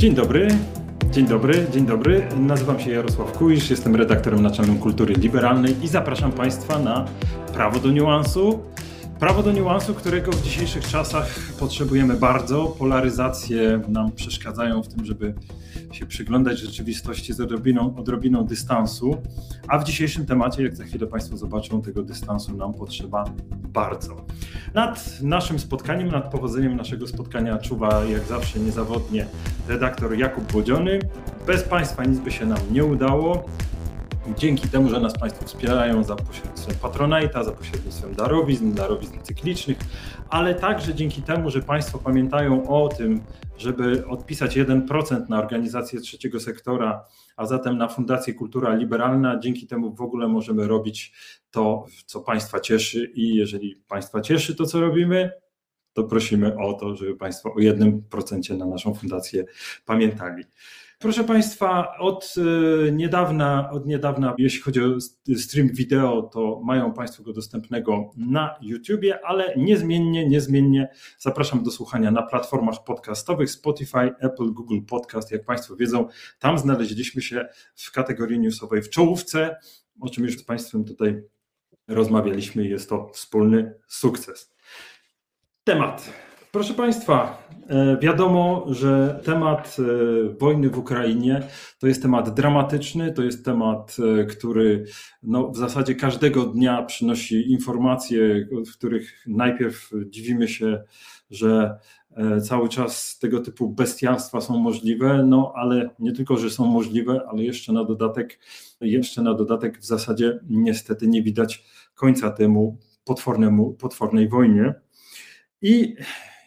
Dzień dobry. Dzień dobry, dzień dobry. Nazywam się Jarosław Kuisz, jestem redaktorem naczelnym Kultury Liberalnej i zapraszam Państwa na Prawo do Niuansu. Prawo do niuansu, którego w dzisiejszych czasach potrzebujemy bardzo. Polaryzacje nam przeszkadzają w tym, żeby się przyglądać rzeczywistości z odrobiną, odrobiną dystansu, a w dzisiejszym temacie, jak za chwilę Państwo zobaczą, tego dystansu nam potrzeba bardzo. Nad naszym spotkaniem, nad powodzeniem naszego spotkania czuwa jak zawsze niezawodnie redaktor Jakub Bodziony. Bez Państwa nic by się nam nie udało dzięki temu, że nas Państwo wspierają za pośrednictwem Patronite'a, za pośrednictwem darowizn, darowizn cyklicznych, ale także dzięki temu, że Państwo pamiętają o tym, żeby odpisać 1% na organizację trzeciego sektora, a zatem na Fundację Kultura Liberalna. Dzięki temu w ogóle możemy robić to, co Państwa cieszy i jeżeli Państwa cieszy to, co robimy, to prosimy o to, żeby Państwo o 1% na naszą fundację pamiętali. Proszę Państwa, od e, niedawna, od niedawna, jeśli chodzi o stream wideo, to mają Państwo go dostępnego na YouTubie, ale niezmiennie, niezmiennie zapraszam do słuchania na platformach podcastowych Spotify, Apple, Google Podcast. Jak Państwo wiedzą, tam znaleźliśmy się w kategorii newsowej w czołówce, o czym już z Państwem tutaj rozmawialiśmy. Jest to wspólny sukces. Temat. Proszę Państwa, e, wiadomo, że temat e, wojny w Ukrainie to jest temat dramatyczny, to jest temat, e, który no, w zasadzie każdego dnia przynosi informacje, w których najpierw dziwimy się, że cały czas tego typu bestialstwa są możliwe, no ale nie tylko, że są możliwe, ale jeszcze na dodatek, jeszcze na dodatek w zasadzie niestety nie widać końca temu potwornemu, potwornej wojnie. I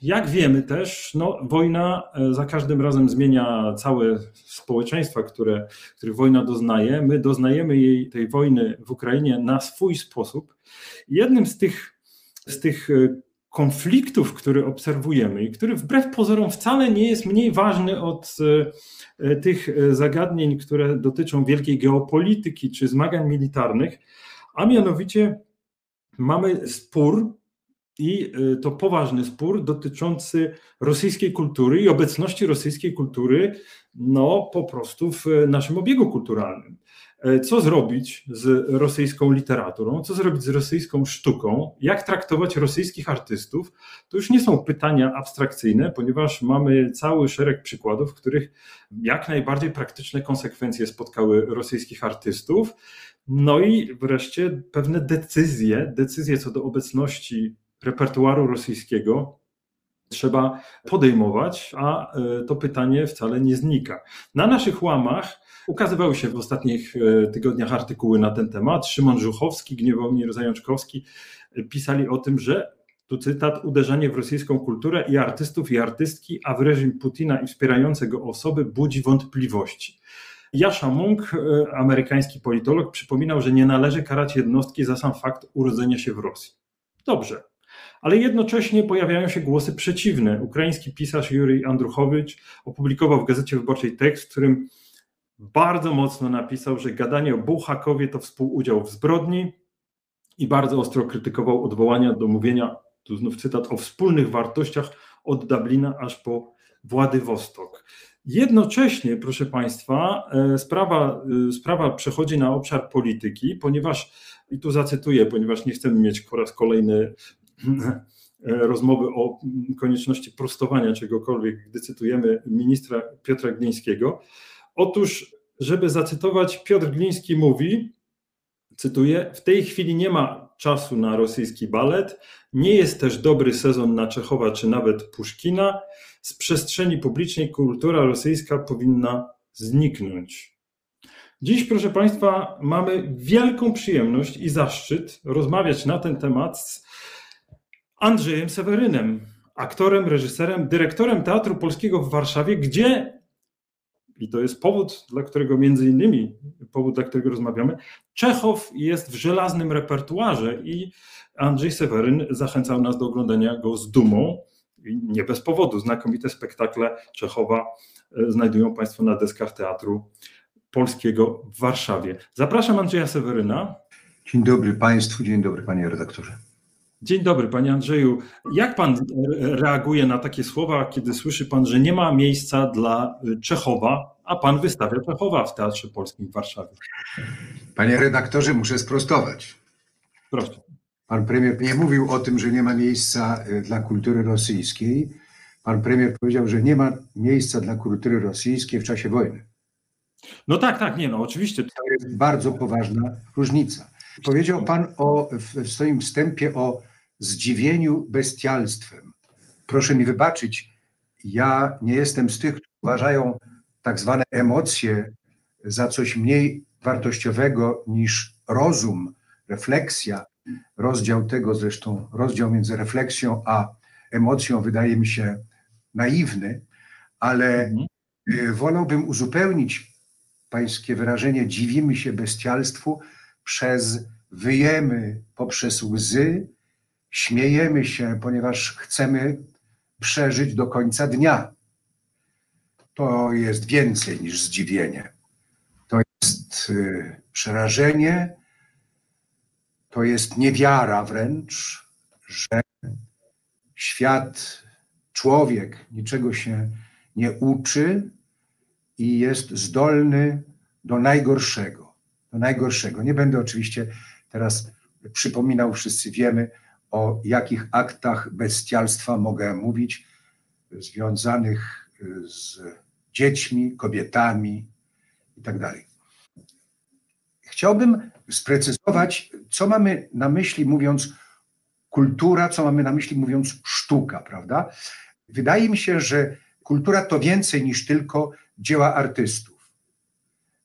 jak wiemy też, no, wojna e, za każdym razem zmienia całe społeczeństwa, które, których wojna doznaje. My doznajemy jej, tej wojny w Ukrainie na swój sposób. Jednym z tych, z tych e, konfliktów, który obserwujemy i który wbrew pozorom wcale nie jest mniej ważny od e, tych zagadnień, które dotyczą wielkiej geopolityki czy zmagań militarnych, a mianowicie mamy spór i y, to poważny spór dotyczący rosyjskiej kultury i obecności rosyjskiej kultury no, po prostu w naszym obiegu kulturalnym. E, co zrobić z rosyjską literaturą, co zrobić z rosyjską sztuką, jak traktować rosyjskich artystów, to już nie są pytania abstrakcyjne, ponieważ mamy cały szereg przykładów, w których jak najbardziej praktyczne konsekwencje spotkały rosyjskich artystów. No i wreszcie pewne decyzje, decyzje co do obecności repertuaru rosyjskiego trzeba podejmować, a e, to pytanie wcale nie znika. Na naszych łamach ukazywały się w ostatnich e, tygodniach artykuły na ten temat. Szymon Żuchowski, Gniewomir Zajączkowski e, pisali o tym, że tu cytat, uderzenie w rosyjską kulturę i artystów i artystki, a w reżim Putina i wspierające go osoby budzi wątpliwości. Jasza Munk, amerykański politolog, przypominał, że nie należy karać jednostki za sam fakt urodzenia się w Rosji. Dobrze, ale jednocześnie pojawiają się głosy przeciwne. Ukraiński pisarz Jurij Andruchowicz opublikował w Gazecie Wyborczej tekst, w którym bardzo mocno napisał, że gadanie o Buchakowie to współudział w zbrodni i bardzo ostro krytykował odwołania do mówienia, tu znów cytat, o wspólnych wartościach od Dublina aż po Władywostok. Jednocześnie, proszę Państwa, e, sprawa, e, sprawa przechodzi na obszar polityki, ponieważ, i tu zacytuję, ponieważ nie chcemy mieć po raz kolejny rozmowy o konieczności prostowania czegokolwiek, gdy cytujemy ministra Piotra Glińskiego. Otóż, żeby zacytować, Piotr Gliński mówi, cytuję, w tej chwili nie ma czasu na rosyjski balet, nie jest też dobry sezon na Czechowa czy nawet Puszkina, z przestrzeni publicznej kultura rosyjska powinna zniknąć. Dziś, proszę Państwa, mamy wielką przyjemność i zaszczyt rozmawiać na ten temat z Andrzejem Sewerynem, aktorem, reżyserem, dyrektorem Teatru Polskiego w Warszawie, gdzie, i to jest powód, dla którego między innymi, powód, dla którego rozmawiamy, Czechow jest w żelaznym repertuarze i Andrzej Seweryn zachęcał nas do oglądania go z dumą. I nie bez powodu. Znakomite spektakle Czechowa e, znajdują Państwo na deskach Teatru Polskiego w Warszawie. Zapraszam Andrzeja Seweryna. Dzień dobry Państwu, dzień dobry Panie redaktorze. Dzień dobry, panie Andrzeju. Jak pan reaguje na takie słowa, kiedy słyszy pan, że nie ma miejsca dla Czechowa, a pan wystawia Czechowa w Teatrze Polskim w Warszawie? Panie redaktorze, muszę sprostować. Proszę. Pan premier nie mówił o tym, że nie ma miejsca e, dla kultury rosyjskiej. Pan premier powiedział, że nie ma miejsca dla kultury rosyjskiej w czasie wojny. No tak, tak, nie, no oczywiście. To jest bardzo poważna różnica. Powiedział pan o, w swoim wstępie o zdziwieniu bestialstwem. Proszę mi wybaczyć, ja nie jestem z tych, którzy uważają tak zwane emocje za coś mniej wartościowego niż rozum, refleksja. Rozdział tego zresztą, rozdział między refleksją a emocją wydaje mi się naiwny, ale mhm. Y, wolałbym uzupełnić pańskie wyrażenie dziwimy się bestialstwu przez wyjemy poprzez łzy, śmiejemy się, ponieważ chcemy przeżyć do końca dnia. To jest więcej niż zdziwienie. To jest y, przerażenie, to jest niewiara wręcz, że świat, człowiek niczego się nie uczy i jest zdolny do najgorszego. Do najgorszego. Nie będę oczywiście teraz przypominał, wszyscy wiemy, o jakich aktach bestialstwa mogę mówić, związanych z dziećmi, kobietami itd. Tak Chciałbym sprecyzować, co mamy na myśli mówiąc kultura, co mamy na myśli mówiąc sztuka, prawda? Wydaje mi się, że kultura to więcej niż tylko dzieła artystów,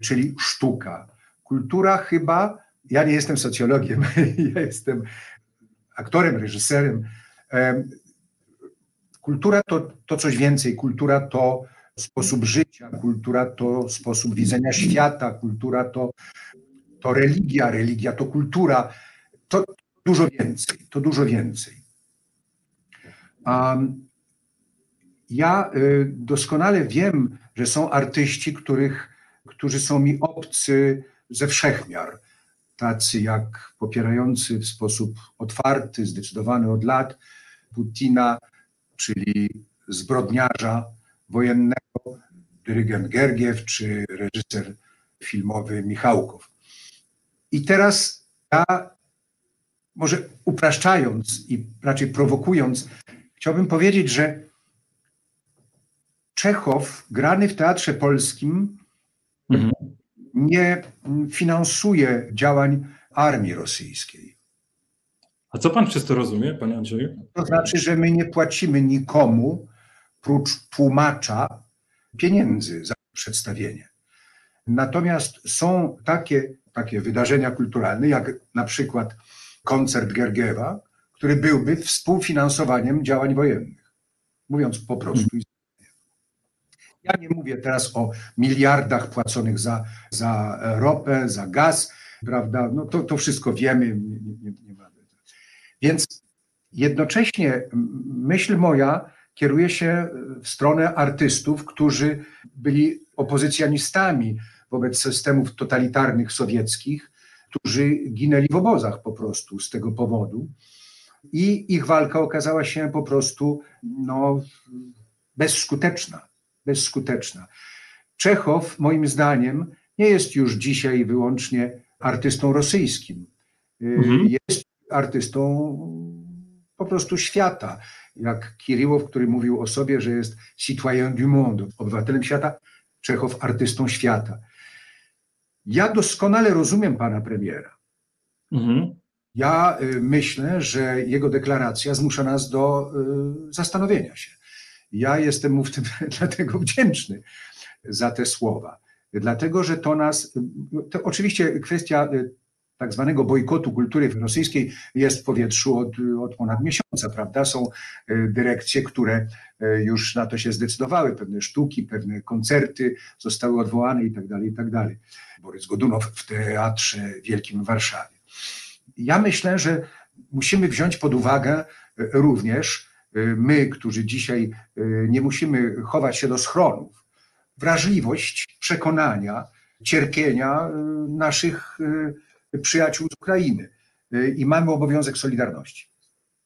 czyli sztuka. Kultura chyba, ja nie jestem socjologiem, ja jestem aktorem, reżyserem. Kultura to, to coś więcej. Kultura to sposób życia, kultura to sposób widzenia świata, kultura to, to religia, religia to kultura. To dużo więcej, to dużo więcej. Um, ja y, doskonale wiem, że są artyści, których, którzy są mi obcy ze wszechmiar tacy jak popierający w sposób otwarty, zdecydowany od lat Putina, czyli zbrodniarza wojennego, dyrygent Gergiew czy reżyser filmowy Michałkow. I teraz ja, może upraszczając i raczej prowokując, chciałbym powiedzieć, że Czechow, grany w teatrze polskim, nie finansuje działań armii rosyjskiej. A co pan przez to rozumie, panie Andrzeju? To znaczy, że my nie płacimy nikomu, prócz tłumacza, pieniędzy za przedstawienie. Natomiast są takie, takie wydarzenia kulturalne, jak na przykład koncert Gergiewa, który byłby współfinansowaniem działań wojennych. Mówiąc po prostu. Ja nie mówię teraz o miliardach płaconych za, za ropę, za gaz, prawda? No to, to wszystko wiemy. Nie, nie, nie. Więc jednocześnie myśl moja kieruje się w stronę artystów, którzy byli opozycjonistami wobec systemów totalitarnych sowieckich, którzy ginęli w obozach po prostu z tego powodu. I ich walka okazała się po prostu no, bezskuteczna bezskuteczna. Czechow, moim zdaniem, nie jest już dzisiaj wyłącznie artystą rosyjskim. Y, mhm. Jest artystą po prostu świata. Jak Kiryłow, który mówił o sobie, że jest citoyen du monde, obywatelem świata, Czechow artystą świata. Ja doskonale rozumiem pana premiera. Mhm. Ja y, myślę, że jego deklaracja zmusza nas do y, zastanowienia się. Ja jestem mu w tym dlatego wdzięczny za te słowa. Dlatego, że to nas, to oczywiście kwestia y, tak zwanego bojkotu kultury rosyjskiej jest w powietrzu od, od ponad miesiąca, prawda? Są y, dyrekcje, które y, już na to się zdecydowały, pewne sztuki, pewne koncerty zostały odwołane i tak dalej, i tak dalej. Borys Godunow w Teatrze Wielkim w Warszawie. Ja myślę, że musimy wziąć pod uwagę również my, którzy dzisiaj y, nie musimy chować się do schronów, wrażliwość przekonania, cierpienia y, naszych przyjaciół z Ukrainy. I mamy obowiązek solidarności.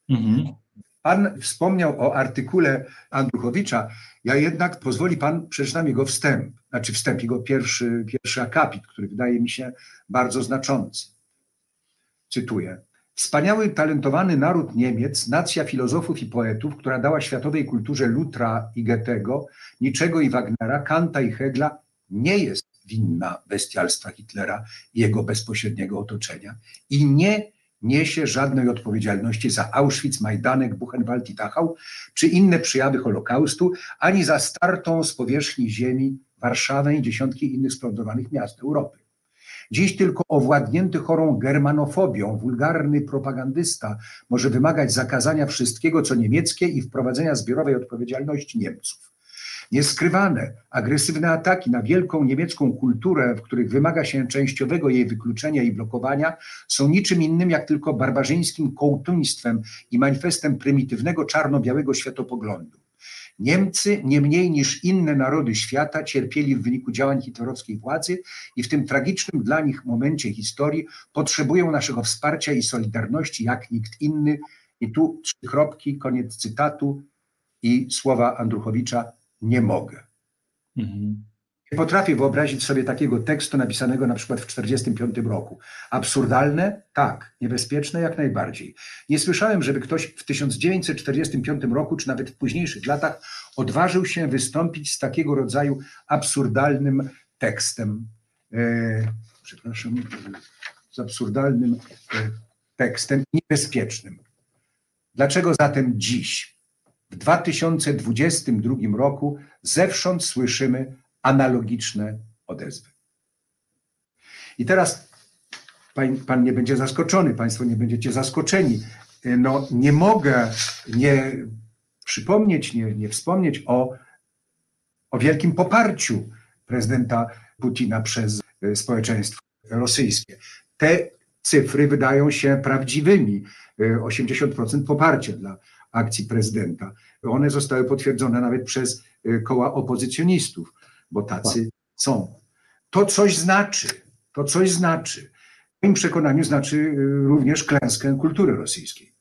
Mhm. Pan wspomniał o artykule Andruchowicza, ja jednak pozwoli pan, przeczytam jego wstęp, znaczy wstęp, jego pierwszy, pierwszy akapit, który wydaje mi się bardzo znaczący. Cytuję. Wspaniały, talentowany naród Niemiec, nacja filozofów i poetów, która dała światowej kulturze Lutra i Goethego, Niczego i Wagnera, Kanta i Hegla, nie jest winna bestialstwa Hitlera i jego bezpośredniego otoczenia i nie niesie żadnej odpowiedzialności za Auschwitz, Majdanek, Buchenwald i Dachau, czy inne przyjawy Holokaustu, ani za startą z powierzchni ziemi Warszawę i dziesiątki innych splądrowanych miast Europy. Dziś tylko owładnięty chorą germanofobią, wulgarny propagandysta może wymagać zakazania wszystkiego, co niemieckie i wprowadzenia zbiorowej odpowiedzialności Niemców. Nieskrywane, agresywne ataki na wielką niemiecką kulturę, w których wymaga się częściowego jej wykluczenia i blokowania, są niczym innym jak tylko barbarzyńskim kołtuństwem i manifestem prymitywnego czarno-białego światopoglądu. Niemcy, nie mniej niż inne narody świata, cierpieli w wyniku działań hitlerowskiej władzy i w tym tragicznym dla nich momencie historii potrzebują naszego wsparcia i solidarności jak nikt inny. I tu trzy kropki, koniec cytatu i słowa Andruchowicza nie mogę. Mhm. Potrafię wyobrazić sobie takiego tekstu napisanego na przykład w 1945 roku. Absurdalne? Tak. Niebezpieczne? Jak najbardziej. Nie słyszałem, żeby ktoś w 1945 roku, czy nawet w późniejszych latach, odważył się wystąpić z takiego rodzaju absurdalnym tekstem. E, przepraszam, z absurdalnym e, tekstem niebezpiecznym. Dlaczego zatem dziś? W 2022 roku zewsząd słyszymy analogiczne odezwy. I teraz pan, pan, nie będzie zaskoczony, Państwo nie będziecie zaskoczeni. No, nie mogę nie przypomnieć, nie, nie wspomnieć o, o wielkim poparciu prezydenta Putina przez e, społeczeństwo rosyjskie. Te cyfry wydają się prawdziwymi. 80% e, poparcia dla akcji prezydenta. One zostały potwierdzone nawet przez y, koła opozycjonistów, bo tacy są. To coś znaczy, to coś znaczy. W moim przekonaniu znaczy y, również klęskę kultury rosyjskiej.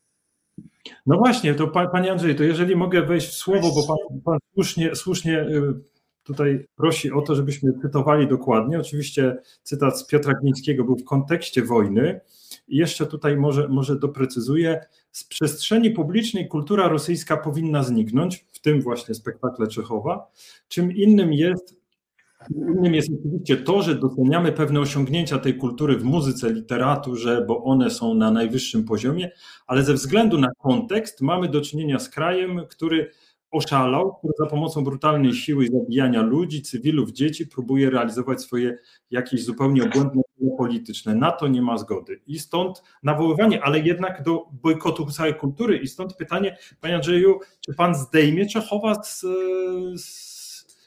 No właśnie, to panie Andrzej, to jeżeli mogę wejść w słowo, bo pan, pan słusznie, słusznie y, tutaj prosi o to, żebyśmy cytowali dokładnie. Oczywiście cytat z Piotra Glińskiego był w kontekście wojny. I jeszcze tutaj może, może doprecyzuję, z przestrzeni publicznej kultura rosyjska powinna zniknąć, w tym właśnie spektakle Czechowa. Czym innym jest Innym jest oczywiście to, że doceniamy pewne osiągnięcia tej kultury w muzyce, literaturze, bo one są na najwyższym poziomie, ale ze względu na kontekst mamy do czynienia z krajem, który oszalał, który za pomocą brutalnej siły zabijania ludzi, cywilów, dzieci próbuje realizować swoje jakieś zupełnie obłędne polityczne. Na to nie ma zgody. I stąd nawoływanie, ale jednak do bojkotu całej kultury. I stąd pytanie, panie Andrzeju, czy pan zdejmie Czechowa z, z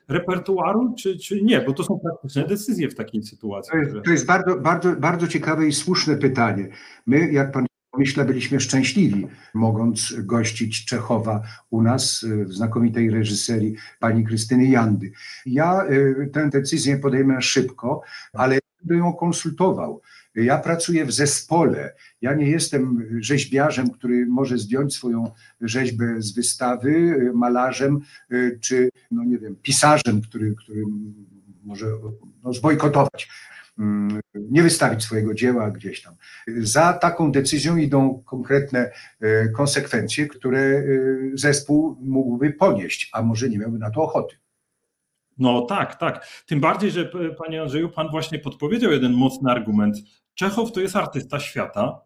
repertuaru, czy, czy nie? Bo to są praktyczne decyzje w takiej sytuacji. To jest, to jest bardzo, bardzo, bardzo ciekawe i słuszne pytanie. My, jak pan myślę, byliśmy szczęśliwi, mogąc gościć Czechowa u nas w znakomitej reżyserii pani Krystyny Jandy. Ja y, tę decyzję podejmę szybko, ale będę ją konsultował. Ja pracuję w zespole. Ja nie jestem rzeźbiarzem, który może zdjąć swoją rzeźbę z wystawy, malarzem, y, czy no nie wiem, pisarzem, który, który może no, zbojkotować mm, nie wystawić swojego dzieła gdzieś tam. Za taką decyzją idą konkretne y, konsekwencje, które y, zespół mógłby ponieść, a może nie miałby na to ochoty. No tak, tak. Tym bardziej, że panie Andrzeju, pan właśnie podpowiedział jeden mocny argument. Czechow to jest artysta świata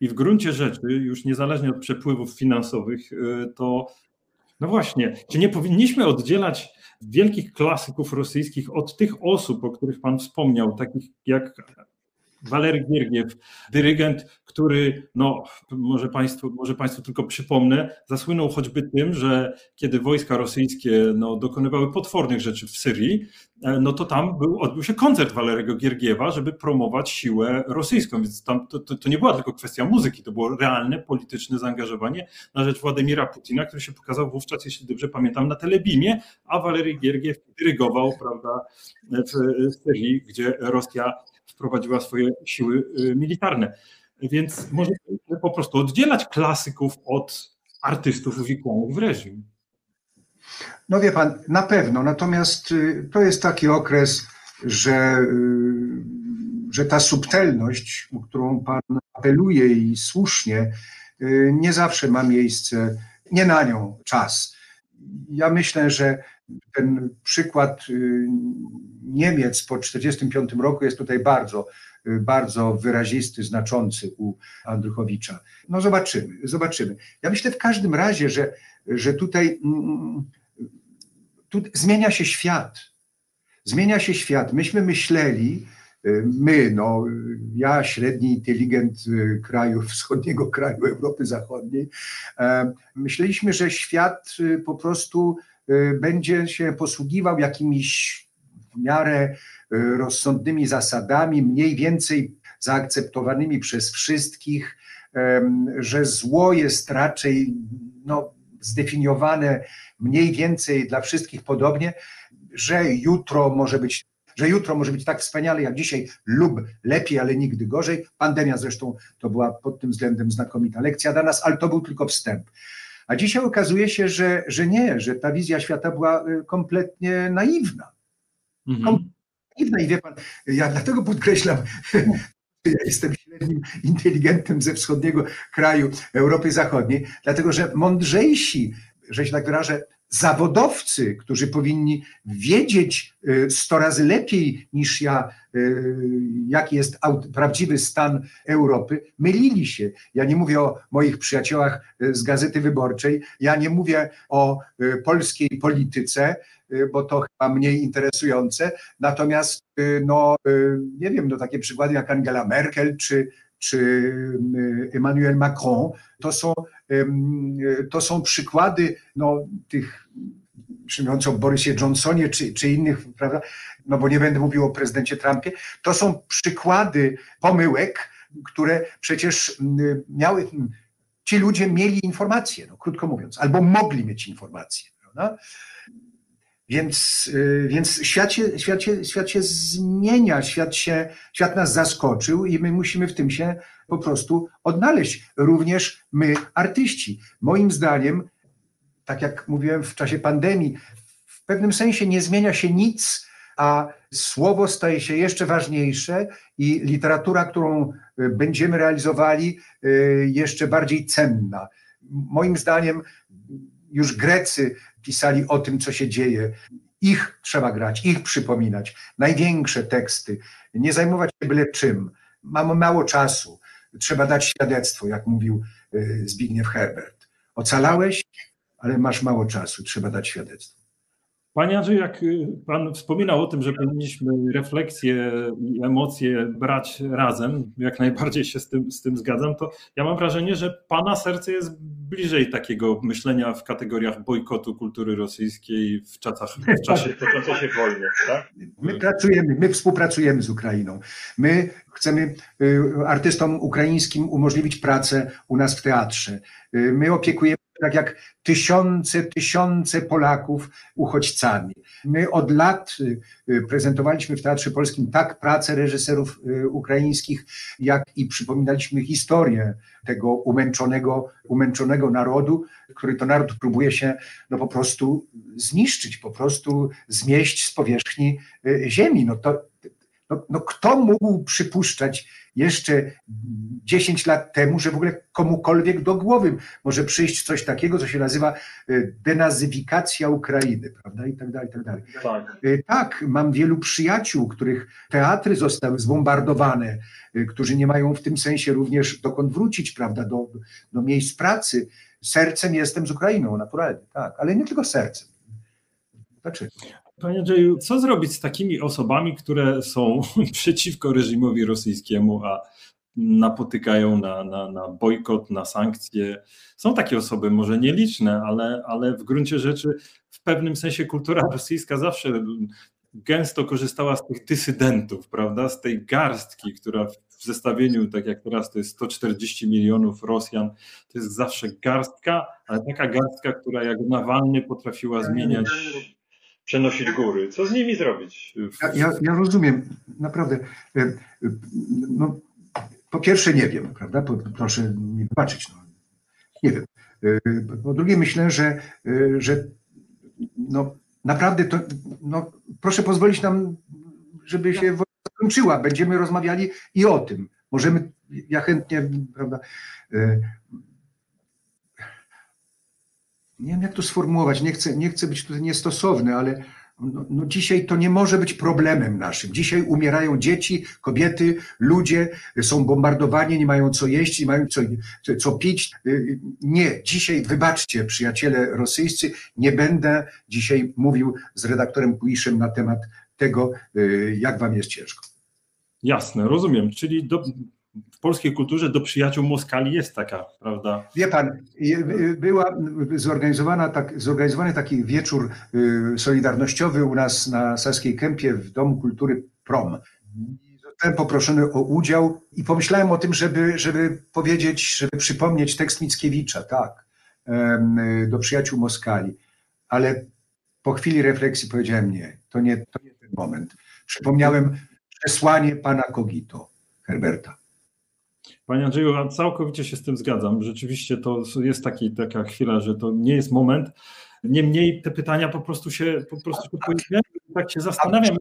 i w gruncie rzeczy, już niezależnie od przepływów finansowych, y, to no właśnie, czy nie powinniśmy oddzielać wielkich klasyków rosyjskich od tych osób, o których pan wspomniał, takich jak Walery Giergiew, dyrygent, który, no, może państwu, może państwu tylko przypomnę, zasłynął choćby tym, że kiedy wojska rosyjskie no, dokonywały potwornych rzeczy w Syrii, e, no to tam był, odbył się koncert Walerego Giergiewa, żeby promować siłę rosyjską. Więc tam to, to, to nie była tylko kwestia muzyki, to było realne polityczne zaangażowanie na rzecz Władimira Putina, który się pokazał wówczas, jeśli dobrze pamiętam, na telebimie, a Walery Giergiew dyrygował prawda, w Syrii, gdzie Rosja wprowadziła swoje siły y, militarne. Więc może po prostu oddzielać klasyków od artystów uwikłanych w reżim. No wie pan, na pewno. Natomiast y, to jest taki okres, że, y, że ta subtelność, o którą pan apeluje i słusznie, y, nie zawsze ma miejsce, nie na nią czas. Ja myślę, że ten przykład Niemiec po 1945 roku jest tutaj bardzo, bardzo wyrazisty, znaczący u Andruchowicza. No zobaczymy, zobaczymy. Ja myślę w każdym razie, że, że tutaj mm, tu zmienia się świat. Zmienia się świat. Myśmy myśleli, y, my, no, ja, średni inteligent y, kraju, wschodniego kraju Europy Zachodniej, e, myśleliśmy, że świat y, po prostu będzie się posługiwał jakimiś w miarę rozsądnymi zasadami, mniej więcej zaakceptowanymi przez wszystkich, że zło jest raczej no, zdefiniowane mniej więcej dla wszystkich podobnie, że jutro może być że jutro może być tak wspaniale jak dzisiaj lub lepiej, ale nigdy gorzej. Pandemia zresztą to była pod tym względem znakomita lekcja dla nas, ale to był tylko wstęp. A dzisiaj okazuje się, że, że nie, że ta wizja świata była y, kompletnie naiwna. Mhm. Kompletnie i wie pan, ja dlatego podkreślam, ja jestem średnim inteligentnym ze wschodniego kraju Europy Zachodniej, dlatego że mądrzejsi, że się tak wyrażę, zawodowcy, którzy powinni wiedzieć y, sto razy lepiej niż ja, y, jaki jest prawdziwy stan Europy, mylili się. Ja nie mówię o moich przyjaciołach y, z Gazety Wyborczej, ja nie mówię o polskiej polityce, bo to chyba mniej interesujące. Natomiast, no, nie wiem, no takie przykłady jak Angela Merkel czy, czy Emmanuel Macron, to są, to są przykłady no, tych mówiąc o Borysie Johnsonie czy, czy innych, prawda? no bo nie będę mówił o prezydencie Trumpie, to są przykłady pomyłek, które przecież miały, ci ludzie mieli informacje, no, krótko mówiąc, albo mogli mieć informacje. Prawda? Więc, y, więc świat, się, świat, się, świat się zmienia, świat, się, świat nas zaskoczył i my musimy w tym się po prostu odnaleźć. Również my, artyści. Moim zdaniem, tak jak mówiłem w czasie pandemii, w pewnym sensie nie zmienia się nic, a słowo staje się jeszcze ważniejsze i literatura, którą y, będziemy realizowali, y, jeszcze bardziej cenna. Moim zdaniem już Grecy pisali o tym, co się dzieje. Ich trzeba grać, ich przypominać. Największe teksty. Nie zajmować się byle czym. Mamy mało czasu. Trzeba dać świadectwo, jak mówił y, Zbigniew Herbert. Ocalałeś, ale masz mało czasu. Trzeba dać świadectwo. Panie Andrzeju, jak y, Pan wspominał o tym, że powinniśmy refleksje i emocje brać razem, jak najbardziej się z tym, z tym zgadzam, to ja mam wrażenie, że Pana serce jest bliżej takiego myślenia w kategoriach bojkotu kultury rosyjskiej w, czasach, w czasie toczącej się wojny. Tak? My pracujemy, my współpracujemy z Ukrainą. My chcemy y, artystom ukraińskim umożliwić pracę u nas w teatrze. Y, my opiekujemy tak jak tysiące, tysiące Polaków uchodźcami. My od lat y, prezentowaliśmy w Teatrze Polskim tak pracę reżyserów ukraińskich, jak i przypominaliśmy historię tego umęczonego, umęczonego narodu, który to naród próbuje się no po prostu zniszczyć, po prostu zmieść z powierzchni ziemi. No to, no, no kto mógł przypuszczać jeszcze 10 lat temu, że w ogóle komukolwiek do głowy może przyjść coś takiego, co się nazywa e, denazyfikacja Ukrainy, prawda, i tak dalej, i tak dalej. Tak. E, tak, mam wielu przyjaciół, których teatry zostały zbombardowane, e, którzy nie mają w tym sensie również dokąd wrócić, prawda, do, do miejsc pracy. Sercem jestem z Ukrainą, naturalnie, tak, ale nie tylko sercem. Dlaczego? Panie Andrzeju, co zrobić z takimi osobami, które są przeciwko reżimowi rosyjskiemu, a napotykają na, na, na bojkot, na sankcje? Są takie osoby, może nieliczne, ale, ale w gruncie rzeczy w pewnym sensie kultura rosyjska zawsze gęsto korzystała z tych dysydentów, prawda? Z tej garstki, która w zestawieniu, tak jak teraz to jest 140 milionów Rosjan, to jest zawsze garstka, ale taka garstka, która jak Nawalny potrafiła zmieniać przenosić góry. Co z nimi zrobić? Ja, ja, ja rozumiem, naprawdę. E, e, no, po pierwsze nie wiem, prawda? Po, proszę mi wybaczyć. No. Nie wiem. Po drugie myślę, że, że no, naprawdę to, no, proszę pozwolić nam, żeby się skończyła. Będziemy rozmawiali i o tym. Możemy, ja chętnie, prawda, nie wiem jak to sformułować, nie chcę, nie chcę być tutaj niestosowny, ale no, no, dzisiaj to nie może być problemem naszym. Dzisiaj umierają dzieci, kobiety, ludzie, są bombardowani, nie mają co jeść, nie mają co, co pić. Nie, dzisiaj, wybaczcie, przyjaciele rosyjscy, nie będę dzisiaj mówił z redaktorem Kuiszem na temat tego, jak wam jest ciężko. Jasne, rozumiem. Czyli do, w polskiej kulturze do przyjaciół Moskali jest taka, prawda? Wie pan, była zorganizowana tak, zorganizowany taki wieczór y, solidarnościowy u nas na Saskiej Kępie w Domu Kultury PROM. Zostałem poproszony o udział i pomyślałem o tym, żeby, żeby powiedzieć, żeby przypomnieć tekst Mickiewicza, tak, do przyjaciół Moskali. Ale po chwili refleksji powiedziałem nie, to nie, to nie ten moment. Przypomniałem przesłanie pana Kogito, Herberta. Panie Andrzeju, ja całkowicie się z tym zgadzam. Rzeczywiście to jest taki, taka chwila, że to nie jest moment. Niemniej te pytania po prostu się, po prostu się pojawiają. Tak się zastanawiam,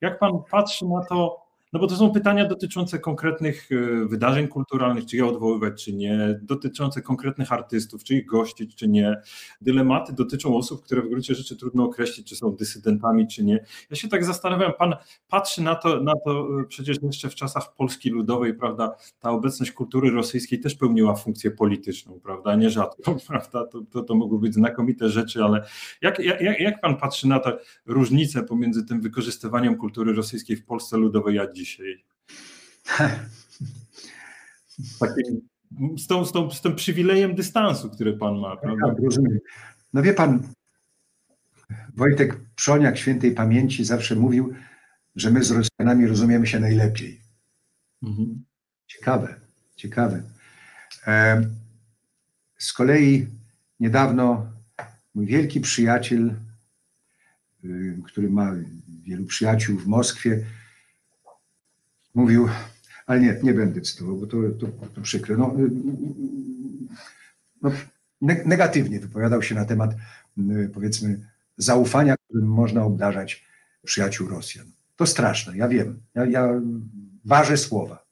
jak pan patrzy na to, no bo to są pytania dotyczące konkretnych e, wydarzeń kulturalnych, czy je odwoływać, czy nie, dotyczące konkretnych artystów, czy ich gościć, czy nie. Dylematy dotyczą osób, które w gruncie rzeczy trudno określić, czy są dysydentami, czy nie. Ja się tak zastanawiam, pan patrzy na to, na to e, przecież jeszcze w czasach Polski Ludowej, prawda, ta obecność kultury rosyjskiej też pełniła funkcję polityczną, prawda, nierzadko, prawda, to, to, to mogły być znakomite rzeczy, ale jak, jak, jak pan patrzy na tę różnicę pomiędzy tym wykorzystywaniem kultury rosyjskiej w Polsce Ludowej a dzisiaj? Takim, z, tą, z, tą, z tym przywilejem dystansu, który pan ma, prawda? Tak, rozumiem. No wie pan, Wojtek Przoniak świętej pamięci zawsze mówił, że my z Rosjanami rozumiemy się najlepiej. Mhm. Ciekawe, ciekawe. E, z kolei niedawno mój wielki przyjaciel, y, który ma wielu przyjaciół w Moskwie, mówił, ale nie, nie będę cytował, bo to, to, to przykre. No, y, no, negatywnie wypowiadał się na temat, y, powiedzmy, zaufania, którym można obdarzać przyjaciół Rosjan. To straszne, ja wiem. Ja, ja ważę słowa.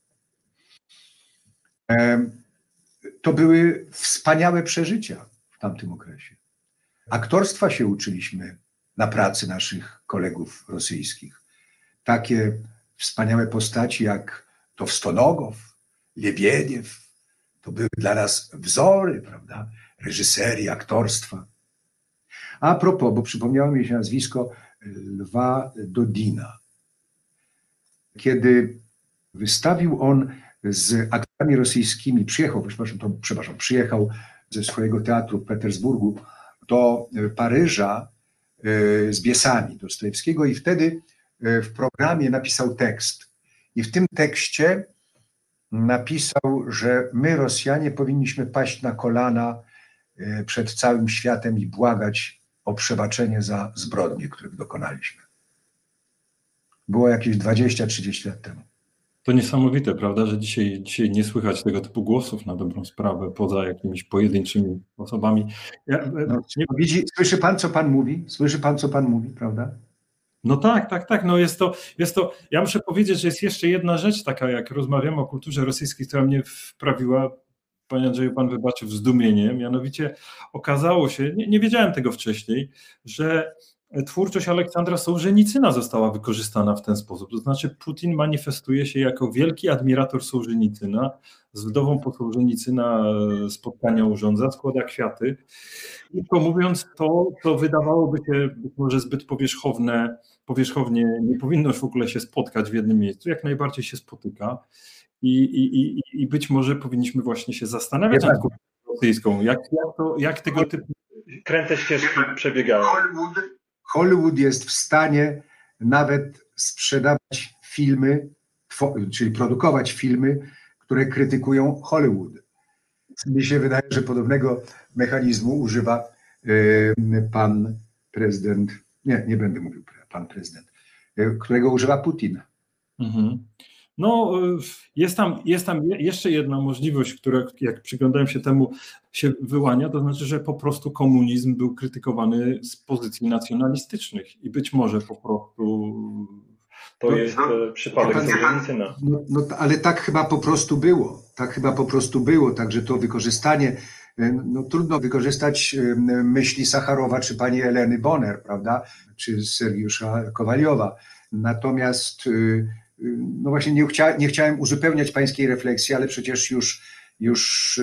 To były wspaniałe przeżycia w tamtym okresie. Aktorstwa się uczyliśmy na pracy naszych kolegów rosyjskich. Takie wspaniałe postaci jak Towstonogow, Liebieniew, to były dla nas wzory, prawda, reżyserii, aktorstwa. A propos, bo przypomniało mi się nazwisko Lwa Dodina. Kiedy wystawił on z aktorami rosyjskimi, przyjechał, przepraszam, to, przepraszam, przyjechał ze swojego teatru w Petersburgu do Paryża e, z Biesami Dostojewskiego i wtedy E, w programie napisał tekst. I w tym tekście napisał, że my, Rosjanie, powinniśmy paść na kolana e, przed całym światem i błagać o przebaczenie za zbrodnie, których dokonaliśmy. Było jakieś 20-30 lat temu. To niesamowite, prawda, że dzisiaj, dzisiaj nie słychać tego typu głosów na dobrą sprawę, poza jakimiś pojedynczymi osobami. Ja, e, no, nie... Widzi, słyszy pan, co pan mówi? Słyszy pan, co pan mówi, prawda? No tak, tak, tak. No jest to, jest to, ja muszę powiedzieć, że jest jeszcze jedna rzecz taka, jak rozmawiamy o kulturze rosyjskiej, która mnie wprawiła, panie Andrzeju, pan wybaczy, w zdumienie. Mianowicie okazało się, nie, nie wiedziałem tego wcześniej, że twórczość Aleksandra Sołżenicyna została wykorzystana w ten sposób. To znaczy Putin manifestuje się jako wielki admirator Sołżenicyna, z wdową po Sołżenicyna spotkania urządza, składa kwiaty. Krótko mówiąc, to, to wydawałoby się być może zbyt powierzchowne, powierzchownie nie powinno w ogóle się spotkać w jednym miejscu, jak najbardziej się spotyka. I, i, i, i być może powinniśmy właśnie się zastanawiać nad rosyjską, jak, jak, to, jak tego typu kręte ścieżki przebiegają. Hollywood jest w stanie nawet sprzedawać filmy, czyli produkować filmy, które krytykują Hollywood. Mi się wydaje, że podobnego mechanizmu używa pan prezydent, nie, nie będę mówił pan prezydent, e, którego używa Putin. Mhm. No, jest tam, jest tam jeszcze jedna możliwość, która, jak przyglądałem się temu, się wyłania, to znaczy, że po prostu komunizm był krytykowany z pozycji nacjonalistycznych i być może po prostu to jest no, przypadek Solżenicyna. No, no, ale tak chyba po prostu było. Tak chyba po prostu było. Także to wykorzystanie, e, no trudno wykorzystać e, myśli Sacharowa czy pani Eleny Bonner, prawda? Czy Sergiusza Kowaliowa. Natomiast no właśnie nie, chcia, nie chciałem uzupełniać pańskiej refleksji, ale przecież już, już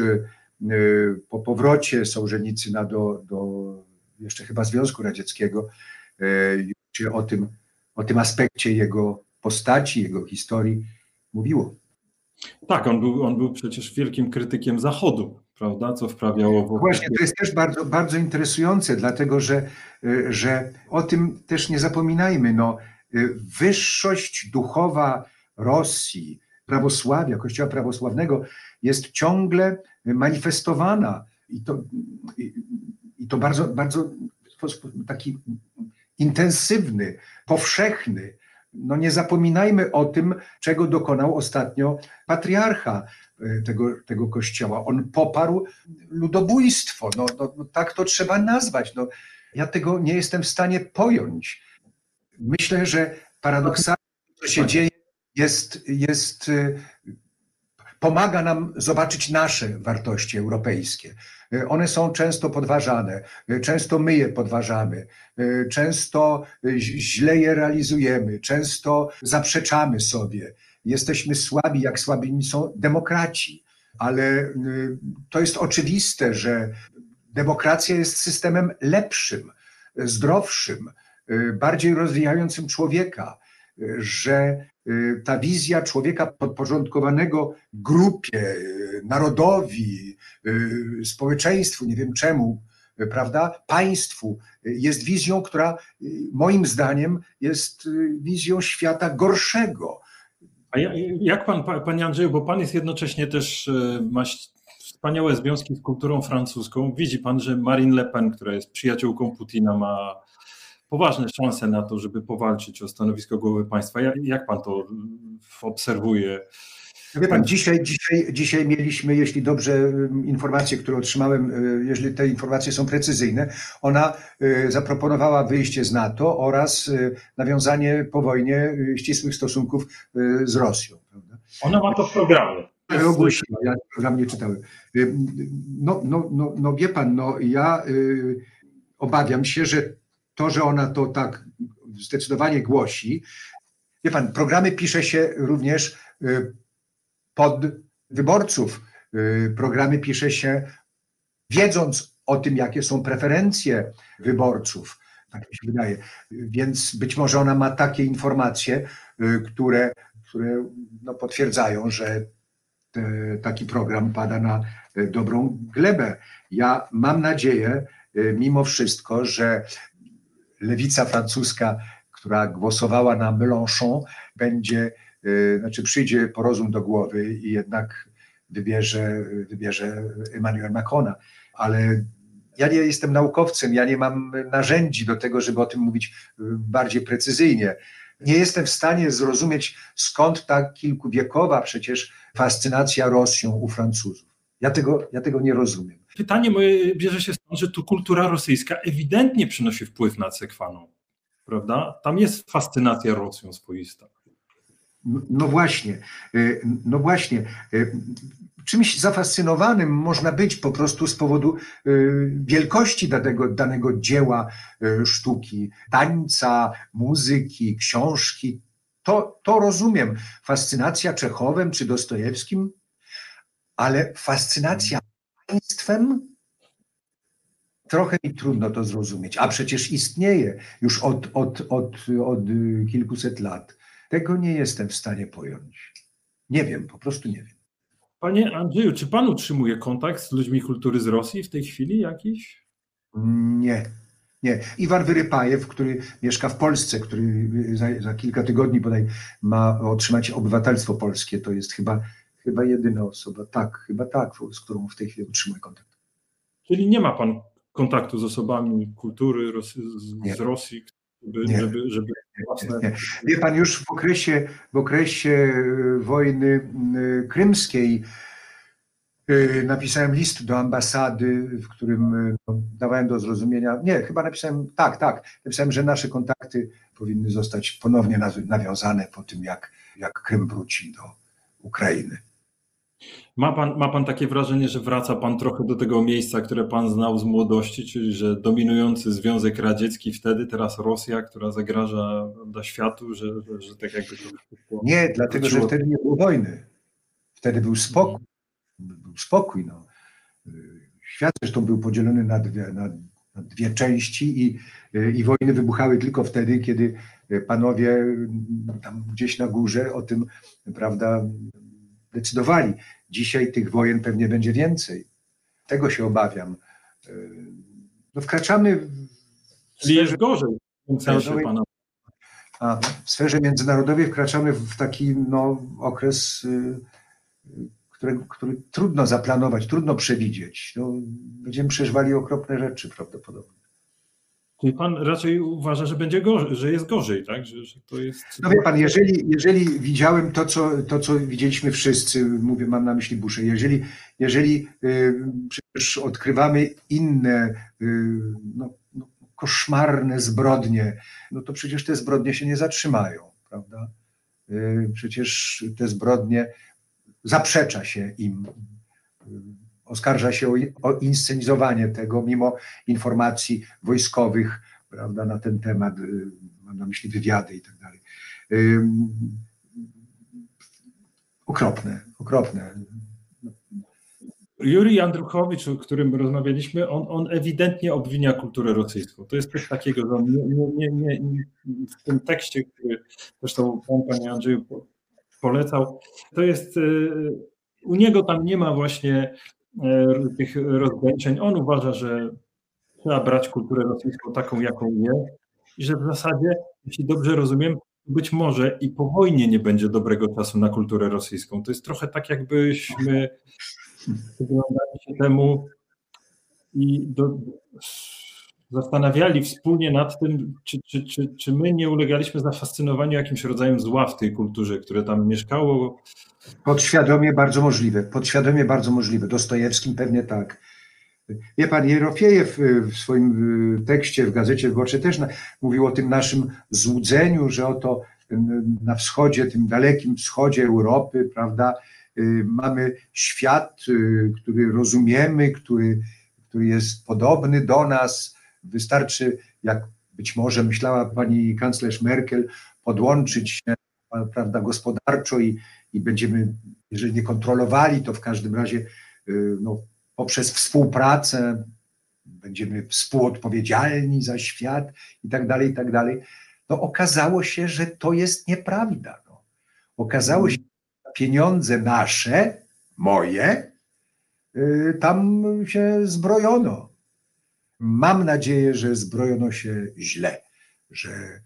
po powrocie Sołżenicyna do, do jeszcze chyba Związku Radzieckiego się o tym o tym aspekcie jego postaci, jego historii mówiło. Tak, on był, on był przecież wielkim krytykiem Zachodu, prawda, co wprawiało w Właśnie, to jest też bardzo, bardzo interesujące, dlatego że, że o tym też nie zapominajmy. No, wyższość duchowa Rosji, prawosławia, Kościoła prawosławnego jest ciągle manifestowana i to, i, i to bardzo, bardzo taki intensywny, powszechny. No nie zapominajmy o tym, czego dokonał ostatnio patriarcha e, tego, tego kościoła. On poparł ludobójstwo. No, no, no tak to trzeba nazwać. No, ja tego nie jestem w stanie pojąć. Myślę, że paradoksalnie to się dzieje jest, jest e, pomaga nam zobaczyć nasze wartości europejskie. E, one są często podważane, e, często my je podważamy, często źle je realizujemy, często zaprzeczamy sobie. Jesteśmy słabi, jak słabi są demokraci, ale to jest oczywiste, że demokracja jest systemem lepszym, zdrowszym, bardziej rozwijającym człowieka, że Y, ta wizja człowieka podporządkowanego grupie, y, narodowi, y, społeczeństwu, nie wiem czemu, prawda, państwu, jest wizją, która moim zdaniem jest wizją świata gorszego. A jak pan, panie Andrzeju, bo pan jest jednocześnie też, ma wspaniałe związki z kulturą francuską. Widzi pan, że Marine Le Pen, która jest przyjaciółką Putina, ma poważne szanse na to, żeby powalczyć o stanowisko głowy państwa. Jak pan to obserwuje? Wie pan, dzisiaj, dzisiaj, dzisiaj mieliśmy, jeśli dobrze informacje, które otrzymałem, y, jeżeli te informacje są precyzyjne, ona y, zaproponowała wyjście z NATO oraz y, nawiązanie po wojnie ścisłych stosunków z Rosją. Prawda? Ona ma to w programie. Ogłosiła, ja program nie czytałem. No, no, no, no wie pan, no ja obawiam się, że to, że ona to tak zdecydowanie głosi. Wie pan, programy pisze się również y, pod wyborców. Y, programy pisze się wiedząc o tym, jakie są preferencje wyborców. Tak mi się wydaje. Więc być może ona ma takie informacje, y, które, które no potwierdzają, że taki program pada na dobrą glebę. Ja mam nadzieję, mimo wszystko, że lewica francuska, która głosowała na Mélenchon, będzie, y, znaczy przyjdzie po rozum do głowy i jednak wybierze, wybierze Emmanuel Macrona. Ale ja nie jestem naukowcem, ja nie mam narzędzi do tego, żeby o tym mówić y, bardziej precyzyjnie. Nie jestem w stanie zrozumieć, skąd ta kilkuwiekowa przecież fascynacja Rosją u Francuzów. Ja tego, ja tego nie rozumiem. Pytanie moje bierze się stąd, że tu kultura rosyjska ewidentnie przynosi wpływ na Cekwaną, prawda? Tam jest fascynacja Rosją swoista. No właśnie, y, no właśnie. Y, czymś zafascynowanym można być po prostu z powodu y, wielkości danego, danego dzieła sztuki, tańca, muzyki, książki. To, to rozumiem. Fascynacja Czechowem czy Dostojewskim, ale fascynacja państwem trochę mi trudno to zrozumieć, a przecież istnieje już od, od, od, od kilkuset lat. Tego nie jestem w stanie pojąć. Nie wiem, po prostu nie wiem. Panie Andrzeju, czy pan utrzymuje kontakt z ludźmi kultury z Rosji w tej chwili jakiś? Nie, nie. Iwan Wyrypajew, który mieszka w Polsce, który za, za kilka tygodni bodaj ma otrzymać obywatelstwo polskie, to jest chyba chyba jedyna osoba, tak, chyba tak, z którą w tej chwili utrzymuję kontakt. Czyli nie ma pan kontaktu z osobami kultury z, z Rosji, żeby, nie. żeby, żeby własne... nie. Wie pan, już w okresie, w okresie wojny krymskiej napisałem list do ambasady, w którym no, dawałem do zrozumienia, nie, chyba napisałem, tak, tak, napisałem, że nasze kontakty powinny zostać ponownie nawiązane po tym, jak, jak Krym wróci do Ukrainy. Ma pan, ma pan takie wrażenie, że wraca pan trochę do tego miejsca, które pan znał z młodości, czyli że dominujący Związek Radziecki wtedy, teraz Rosja, która zagraża dla światu, że, że, że tak jakby to. Nie, dlatego że wtedy nie było wojny. Wtedy był spokój. Był spokój. No. Świat zresztą był podzielony na dwie, na, na dwie części i, i wojny wybuchały tylko wtedy, kiedy panowie tam gdzieś na górze o tym, prawda, decydowali. Dzisiaj tych wojen pewnie będzie więcej. Tego się obawiam. E, no wkraczamy w Czyli jest gorzej. A w sferze międzynarodowej wkraczamy w taki no, okres, y, który, który trudno zaplanować, trudno przewidzieć. No, będziemy przeżywali okropne rzeczy prawdopodobnie. Czyli pan raczej uważa, że będzie gorzej, że jest gorzej, tak? Że, że to jest... No wie pan, jeżeli, jeżeli widziałem to co, to, co widzieliśmy wszyscy, mówię, mam na myśli Busze, jeżeli, jeżeli y, przecież odkrywamy inne y, no, no, koszmarne zbrodnie, no to przecież te zbrodnie się nie zatrzymają, prawda? Y, przecież te zbrodnie zaprzecza się im oskarża się o, o inscenizowanie tego, mimo informacji wojskowych prawda, na ten temat, y, mam na myśli wywiady i tak dalej. Okropne, okropne. Juri Andruchowicz, o którym rozmawialiśmy, on, on ewidentnie obwinia kulturę rosyjską. To jest coś takiego, że nie, nie, nie, w tym tekście, który zresztą pan, panie Andrzeju, polecał, to jest, y, u niego tam nie ma właśnie tych rozgraniczeń. On uważa, że trzeba brać kulturę rosyjską taką, jaką jest i że w zasadzie, jeśli dobrze rozumiem, być może i po wojnie nie będzie dobrego czasu na kulturę rosyjską. To jest trochę tak, jakbyśmy przyglądali się temu i do, zastanawiali wspólnie nad tym, czy, czy, czy, czy my nie ulegaliśmy zafascynowaniu jakimś rodzajem zła w tej kulturze, które tam mieszkało. Podświadomie bardzo możliwe, podświadomie bardzo możliwe. Dostojewskim pewnie tak. Wie pan, Jerofiejew w swoim tekście w Gazecie Wyborczej też mówił o tym naszym złudzeniu, że oto na wschodzie, tym dalekim wschodzie Europy, prawda, y, mamy świat, y, który rozumiemy, który, który jest podobny do nas, Wystarczy, jak być może myślała pani kanclerz Merkel, podłączyć się prawda, gospodarczo i, i będziemy, jeżeli nie kontrolowali, to w każdym razie y, no, poprzez współpracę będziemy współodpowiedzialni za świat i tak dalej, i tak dalej. No okazało się, że to jest nieprawda. No. Okazało się, że pieniądze nasze, moje, y, tam się zbrojono. Mam nadzieję, że zbrojono się źle, że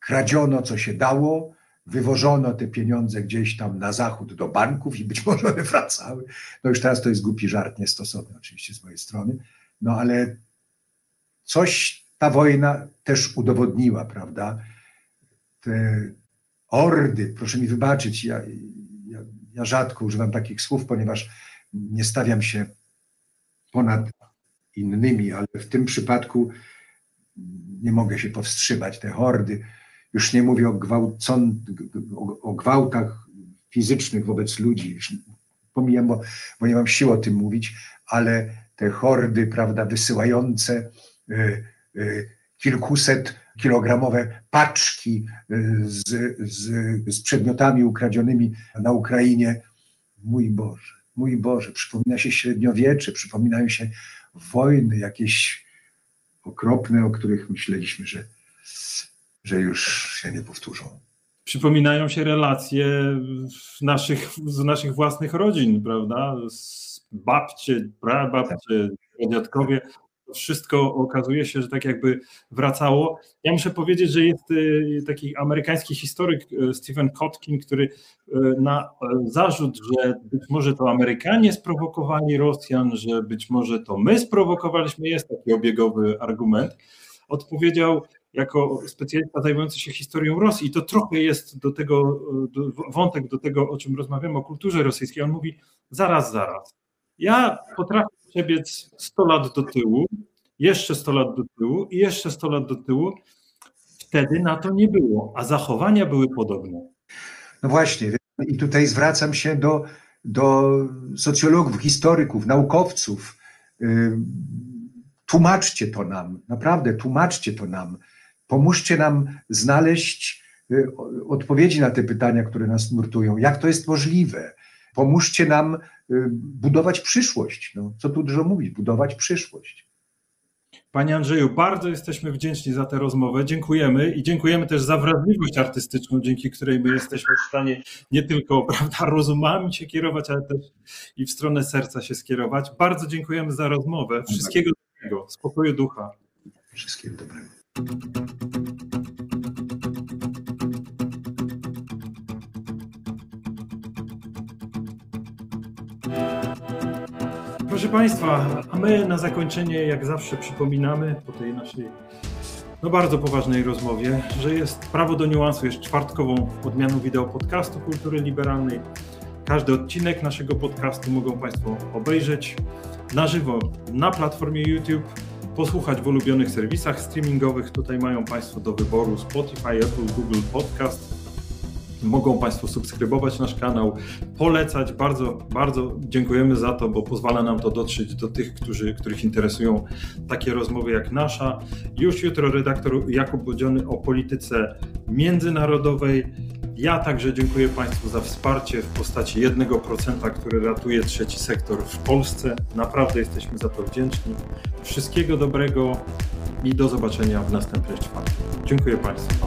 kradziono co się dało, wywożono te pieniądze gdzieś tam na zachód do banków i być może one wracały. No już teraz to jest głupi żart, niestosowny oczywiście z mojej strony, no ale coś ta wojna też udowodniła, prawda? Te ordy, proszę mi wybaczyć, ja, ja, ja rzadko używam takich słów, ponieważ nie stawiam się ponad innymi, ale w tym przypadku nie mogę się powstrzymać. Te hordy, już nie mówię o, gwałcon, o, gwałtach fizycznych wobec ludzi, pomijam, bo, bo nie mam siły o tym mówić, ale te hordy, prawda, wysyłające y, y, kilkuset kilogramowe paczki y, z, z, z przedmiotami ukradzionymi na Ukrainie. Mój Boże, mój Boże, przypomina się średniowiecze, przypominają się wojny jakieś okropne, o których myśleliśmy, że, że już się nie powtórzą. Przypominają się relacje naszych, z naszych własnych rodzin, prawda? Z babcie, prababcie, dziadkowie wszystko okazuje się, że tak jakby wracało. Ja muszę powiedzieć, że jest y, taki amerykański historyk y, Stephen Kotkin, który y, na zarzut, że być może to Amerykanie sprowokowali Rosjan, że być może to my sprowokowaliśmy, jest taki obiegowy argument, odpowiedział jako specjalista zajmujący się historią Rosji. I to trochę jest do tego, do, wątek do tego, o czym rozmawiamy, o kulturze rosyjskiej. On mówi, zaraz, zaraz. Ja potrafię przebiec 100 lat do tyłu, jeszcze 100 lat do tyłu i jeszcze 100 lat do tyłu. Wtedy na to nie było, a zachowania były podobne. No właśnie, i tutaj zwracam się do, do socjologów, historyków, naukowców. Tłumaczcie to nam, naprawdę tłumaczcie to nam. Pomóżcie nam znaleźć y, odpowiedzi na te pytania, które nas nurtują. Jak to jest możliwe? Pomóżcie nam y, budować przyszłość. No, co tu dużo mówić, budować przyszłość. Panie Andrzeju, bardzo jesteśmy wdzięczni za tę rozmowę. Dziękujemy i dziękujemy też za wrażliwość artystyczną, dzięki której my jesteśmy w stanie nie tylko prawda, rozumami się kierować, ale też i w stronę serca się skierować. Bardzo dziękujemy za rozmowę. Wszystkiego dobrego, spokoju ducha. Wszystkiego dobrego. Proszę Państwa, a my na zakończenie, jak zawsze, przypominamy po tej naszej no bardzo poważnej rozmowie, że jest prawo do niuansu, jest czwartkową odmianą wideo podcastu Kultury Liberalnej. Każdy odcinek naszego podcastu mogą Państwo obejrzeć na żywo na platformie YouTube, posłuchać w ulubionych serwisach streamingowych. Tutaj mają Państwo do wyboru Spotify, Apple, Google Podcast. Mogą Państwo subskrybować nasz kanał, polecać. Bardzo, bardzo dziękujemy za to, bo pozwala nam to dotrzeć do tych, którzy, których interesują takie rozmowy jak nasza. Już jutro redaktor Jakub Bodziony o polityce międzynarodowej. Ja także dziękuję Państwu za wsparcie w postaci 1%, który ratuje trzeci sektor w Polsce. Naprawdę jesteśmy za to wdzięczni. Wszystkiego dobrego i do zobaczenia w następnej czwartku. Dziękuję Państwu.